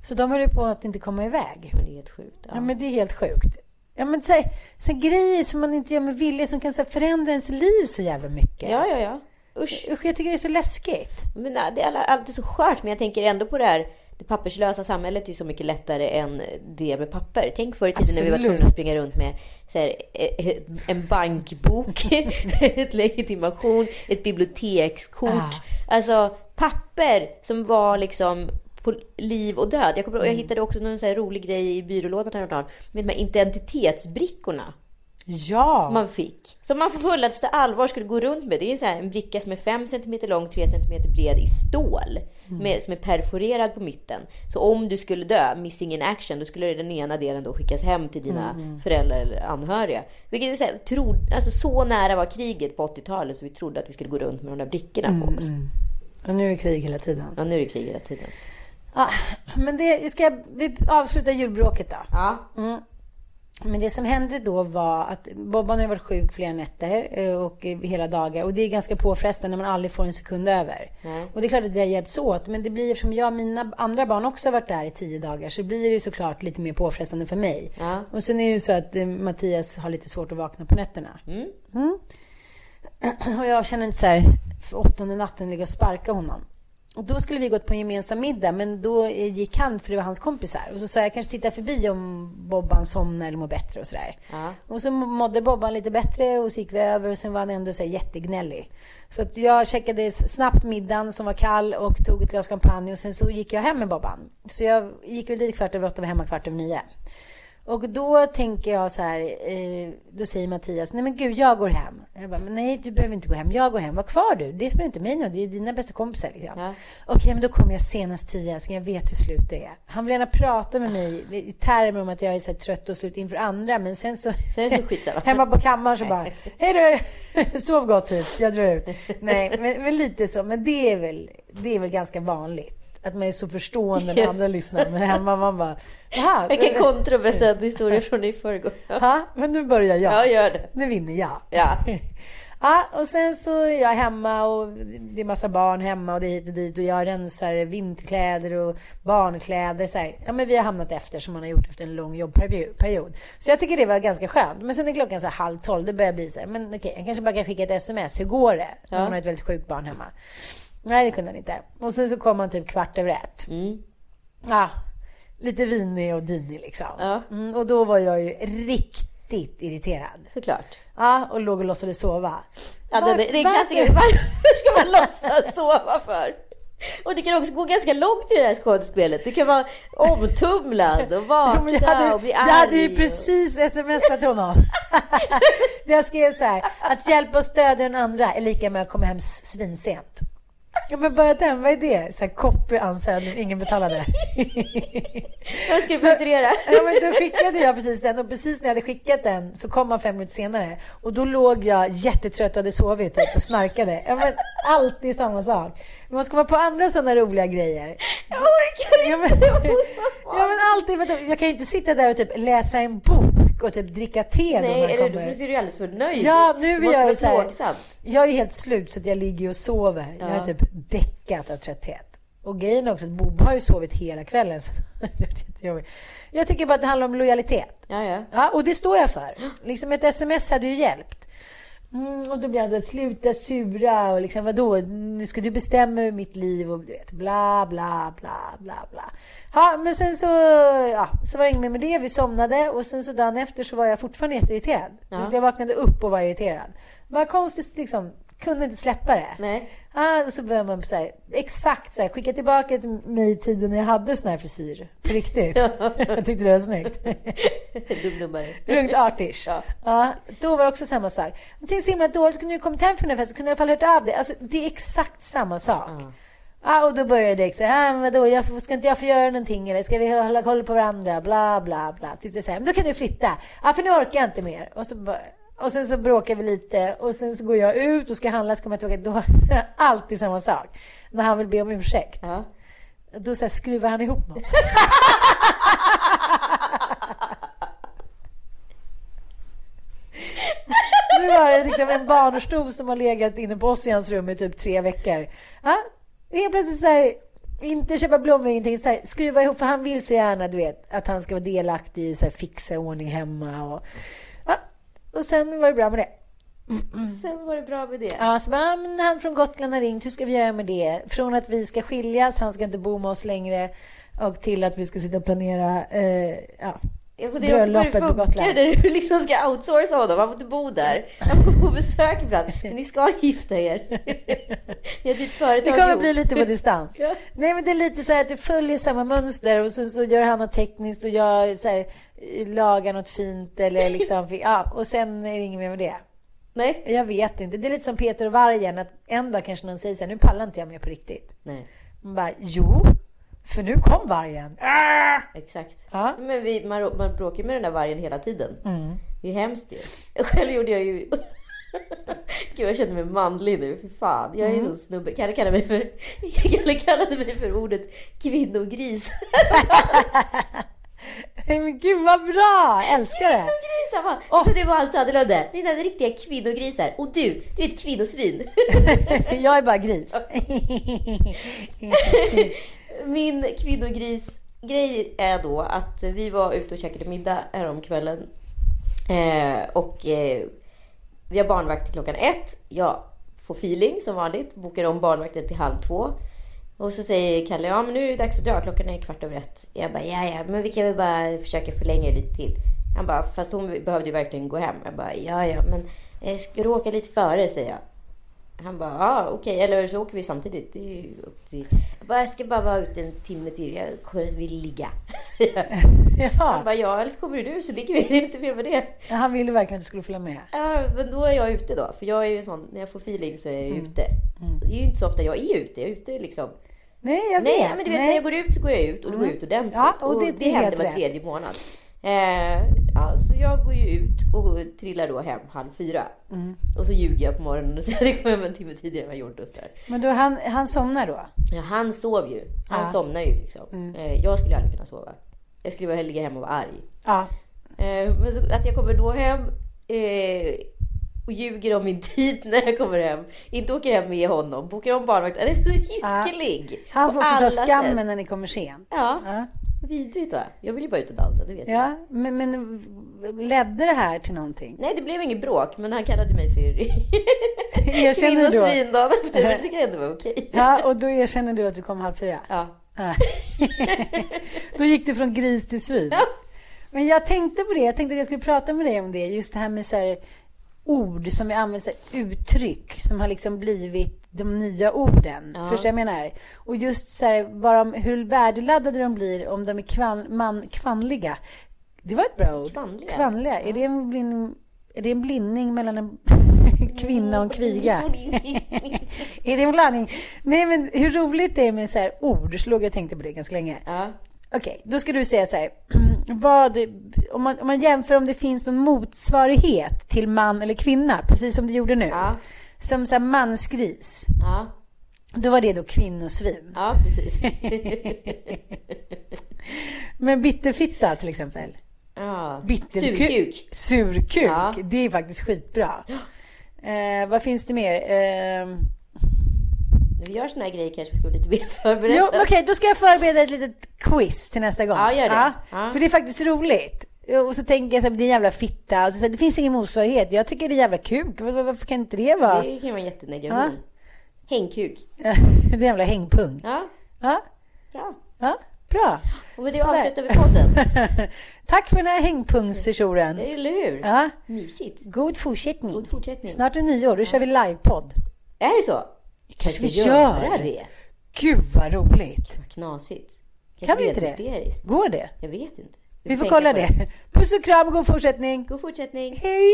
Så de höll ju på att inte komma iväg. Men det är helt sjukt. Ja, Ja. men det är helt sjukt. Ja, men så, här, så här, grejer som man inte gör med vilja som kan så här, förändra ens liv så jävla mycket. ja, ja, ja. Usch. Usch, jag tycker det är så läskigt. Men det är alltid så skört. Men jag tänker ändå på det här. Det papperslösa samhället är så mycket lättare än det med papper. Tänk förr i tiden när vi var Absolut. tvungna att springa runt med så här, eh, en bankbok, ett legitimation, ett bibliotekskort. Ah. Alltså papper som var liksom på liv och död. Jag, kommer, ihåg- jag Mm. hittade också någon så rolig grej i byrålådan häromdagen. Med de här identitetsbrickorna. Ja. man fick. Som man på fullaste allvar skulle gå runt med. Det är så här en bricka som är 5 cm lång, 3 cm bred i stål. Med, som är perforerad på mitten. Så om du skulle dö, missing in action, då skulle den ena delen då skickas hem till dina föräldrar eller anhöriga. Vilket är så, här, tro, alltså så nära var kriget på 80-talet så vi trodde att vi skulle gå runt med de där brickorna på oss. Och nu är det krig hela tiden. Ja, nu är det krig hela tiden. Ja, men det, ska vi avsluta julbråket då? Ja. Mm. Men det som hände då var att Bobban har varit sjuk flera nätter eh, och hela dagar. Och det är ganska påfrestande när man aldrig får en sekund över. Och det är klart att vi har hjälpts åt. Men det blir som jag och mina andra barn också har varit där i tio dagar. Så blir det såklart lite mer påfrestande för mig. Och sen är det ju så att eh, Mattias har lite svårt att vakna på nätterna. Mm. Och jag känner inte så här, för åttonde natten ligga och sparka honom. Och då skulle vi gått på en gemensam middag, men då eh, gick han, för det var hans kompisar. Och så sa jag, kanske tittar förbi om Bobban somnar eller mår bättre och sådär. Och så mådde Bobban lite bättre och så gick vi över och sen var han ändå så här jättegnällig. Så att jag checkade snabbt middagen som var kall och tog ett glas champagne och sen så gick jag hem med Bobban. Så jag gick väl dit kvart över åtta och var hemma kvart över nio. Och då tänker jag så här, eh, då säger Mattias, nej men gud, jag går hem. Jag bara, men nej, du behöver inte gå hem, jag går hem, var kvar du. Det spelar inte mig något, det är dina bästa kompisar liksom. Okej, men då kommer jag senast tio, älskling, jag vet hur slut det är. Han vill gärna prata med mig i termer om att jag är så trött och slut inför andra, men sen så, Sen är det hemma på kammaren så bara, hej du, sov gott typ, jag drar ut. Nej, men, men lite så, men det är väl, det är väl ganska vanligt. Att man är så förstående när andra lyssnar, men hemma man bara, jaha. Jag kan kontra och berätta en historia från i förrgår. Ja. Ja, men nu börjar jag. Ja, gör det. Nu vinner jag. Ja. Ja, och sen så är jag hemma och det är massa barn hemma och det är hit och dit och jag rensar vinterkläder och barnkläder. Så här. Ja, men vi har hamnat efter som man har gjort efter en lång jobbperiod. Så jag tycker det var ganska skönt. Men sen är klockan så här halv tolv, det börjar bli så här, men okej, jag kanske bara kan skicka ett sms. Hur går det? När man har ett väldigt sjukt barn hemma. Nej, det kunde han inte. Och sen så kom han typ kvart över ett. Ja, lite vinig och dinig liksom. Ja. Mm, och då var jag ju riktigt irriterad. Såklart. Ja, och låg och låtsades sova. Ja, det, det, det är en klassiker. Varför ska man låtsas sova för? Och det kan också gå ganska långt i det här skådespelet. Det kan vara omtumlad och vakna jag, hade, och bli jag arg. hade ju precis smsat honom. Jag skrev så här. Att hjälpa och stödja den andra är lika med att komma hem svinsent. Ja, men bara den, vad är det? Så här, copy-ansökning, ingen betalade. Jag ska fakturera. Ja, men då skickade jag precis den och precis när jag hade skickat den så kom han fem minuter senare och då låg jag jättetrött och hade sovit typ, och snarkade. Ja, men alltid samma sak. Man ska vara på andra sådana roliga grejer. Jag orkar Ja, men, inte. ja, men alltid. Vänta, jag kan ju inte sitta där och typ läsa en bok och typ dricka te Nej, eller jag du kommer. ser ju alldeles för nöjd Ja, nu Du är jag ju så här. Jag är helt slut så att jag ligger och sover. Jag Ja. har typ däckat av trötthet. Och grejen är också att Bobo har ju sovit hela kvällen. Så är jag tycker bara att det handlar om lojalitet. Ja, ja. Ja, och det står jag för. Liksom ett sms hade ju hjälpt. Mm, och då blir han sluta sura och liksom vadå, nu ska du bestämma över mitt liv och du vet, bla bla bla bla bla. Ja, men sen så, ja, så var det inget mer med det, vi somnade och sen så dagen efter så var jag fortfarande jätteirriterad. Ja. Jag vaknade upp och var irriterad. Bara konstigt liksom, kunde inte släppa det. Nej. Ah, så börjar man så här, exakt så här, skicka tillbaka till mig tiden när jag hade sån här frisyr. På riktigt. jag tyckte det var snyggt. Dumdummare. Lugnt artish. Ja. Ja, då var det också samma sak. Men tänk så himla dåligt, kunde du kommit hem från den festen så kunde i alla fall hört av dig. Alltså, det är exakt samma sak. Ja, och då började det så här, ah, vadå, jag, ska inte jag få göra någonting eller ska vi hålla koll på varandra, bla bla bla. Tills jag säger, men då kan du flytta. Ja, för nu orkar jag inte mer. Och så bara, och sen så bråkar vi lite och sen så går jag ut och ska handla så kommer jag tillbaka. Då är alltid samma sak. När han vill be om ursäkt. Ja. Då så här, skruvar han ihop något. Nu var det liksom en barnstol som har legat inne på oss i hans rum i typ tre veckor. Ja, helt plötsligt så här, inte köpa blommor, ingenting. Så här, skruva ihop, för han vill så gärna, du vet, att han ska vara delaktig i så här, fixa ordning hemma. Och, och sen var det bra med det. Sen var det bra med det. Ja, så bara, "Ja, men han från Gotland har ringt, hur ska vi göra med det? Från att vi ska skiljas, han ska inte bo med oss längre, och till att vi ska sitta och planera eh, ja, Jag funderar också på hur det bröllopet funkar när du liksom ska outsourca honom. Han får inte bo där. Han får på besök ibland. Men ni ska gifta er. Har typ Det kommer ihop. bli lite på distans. Ja. Nej men det är lite så här att det följer samma mönster och sen så gör han något tekniskt och jag så här, lagar något fint eller liksom, ja, och sen är det inget mer med det. Nej. Jag vet inte. Det är lite som Peter och vargen, att en dag kanske någon säger så här, nu pallar inte jag mer på riktigt. Nej. Man bara, jo, för nu kom vargen. Ah! Exakt. Ja. Men vi, man, man bråkar med den där vargen hela tiden. Mm. Det är hemskt ju. Själv gjorde jag ju... Gud, jag känner mig manlig nu. För fan. Jag är Mm. en snubbe. Kalle kallade mig för, Kalle kallade mig för ordet kvinnogris. Men gud vad bra! Älskar det! Kvinnogrisar va? Åh. Så det var han Söderlunde. Det är riktiga kvinnogrisar. Och du, du är ett kvinnosvin. Jag är bara gris. Min kvinnogris-grej är då att vi var ute och käkade middag häromkvällen. Eh, och eh, vi har barnvakt till klockan ett. Jag får feeling som vanligt. Bokar om barnvakten till halv två. Och så säger Kalle, ja men nu är det dags att dra. Klockan är kvart över ett. Jag bara, ja ja, men vi kan väl bara försöka förlänga det lite till. Han bara, fast hon behövde ju verkligen gå hem. Jag bara, ja ja, men eh, ska du åka lite före, säger jag. Han bara, ja okej, eller så åker vi samtidigt. Det är ju upp till... Jag bara, jag ska bara vara ute en timme till. Jag kommer vill ligga. Han Ja, bara, ja eller så kommer du så ligger vi. Det är inte mer med det. han ville verkligen att du skulle följa med. Ja, men då är jag ute då. För jag är ju sån, när jag får feeling så är jag Mm. ute. Det är ju inte så ofta jag är ute. Jag är ute liksom. Nej, jag Nej, vet. men du vet Nej. när jag går ut så går jag ut och då går jag ut ordentligt. Ja, och det- det är händer var tredje månad. Eh, ja, så jag går ju ut och trillar då hem halv fyra. Mm. Och så ljuger jag på morgonen och säger att jag kommer hem en timme tidigare än jag gjort och. Men då, han, han somnar då? Ja, han sov ju. Han Ja. Mm. somnar ju liksom. Eh, jag skulle aldrig kunna sova. Jag skulle bara ligga hemma och vara arg. Ja. Eh, men att jag kommer då hem eh, och ljuger om min tid när jag kommer hem. Inte åker hem med honom, bokar om barnvakt. Han är så hiskelig. Han på får också ta skammen sätt. när ni kommer sent. Ja, Ja. Vidrigt va? Jag vill ju bara ut och dansa, det vet jag. Ja, men, men ledde det här till någonting? Nej, det blev inget bråk, men han kallade mig för Erkänner du då? kvinnosvin dagen efter. Men det kan ändå vara okej. Ja, och då erkänner du att du kom halv fyra? Ja. Ja. då gick du från gris till svin? Ja. Men jag tänkte på det, jag tänkte att jag skulle prata med dig om det. Just det här med så här, ord som vi använder, uttryck som har liksom blivit de nya orden. Ja. Förstår jag menar? Och just så här, vad de, hur värdeladdade de blir om de är kvan, man, kvanliga. Det var ett bra ord. Kvanliga? Kvanliga. Är, det en blindning, är det en blindning mellan en kvinna och en kviga? är det en blandning? Nej, men hur roligt det är med så här ord. Så låg jag och tänkte på det ganska länge. Ja. Okej, då ska du säga så här. Vad, om, man, om man jämför om det finns någon motsvarighet till man eller kvinna, precis som du gjorde nu. Ja. Som så här mansgris. Ja. Då var det då kvinnosvin. ja, precis. Men bitterfitta till exempel. Ja. Bitterkuk. Surkuk. Surkuk. Ja. Det är faktiskt skitbra. Eh, vad finns det mer? Eh, När vi gör såna här grejer kanske vi ska vara lite mer förberedda. jo, okej, då ska jag förbereda ett litet quiz till nästa gång. Ja, gör det. Ja. För det är faktiskt roligt. Och så tänker jag så här, det är en jävla fitta. Och så säger det finns ingen motsvarighet. Jag tycker det är jävla kuk. Var- Varför kan inte det vara? Det kan ju vara en jättenegation. Hängkuk. det är jävla hängpung. Ja, Ja, bra. ja, bra. Och med det Sådär. avslutar vi podden. Tack för den här hängpungssessionen. Eller hur? Ja, Mysigt. god fortsättning. God fortsättning. Snart är nyår, då kör vi livepodd. Är det så? Kanske vi ska gör göra det. Gud vad roligt. Vad knasigt. Kan Kanske vi blir inte det? hysteriskt. Går det? Jag vet inte. Vi får tänka kolla på det. Puss och kram, god fortsättning. God fortsättning. Hej!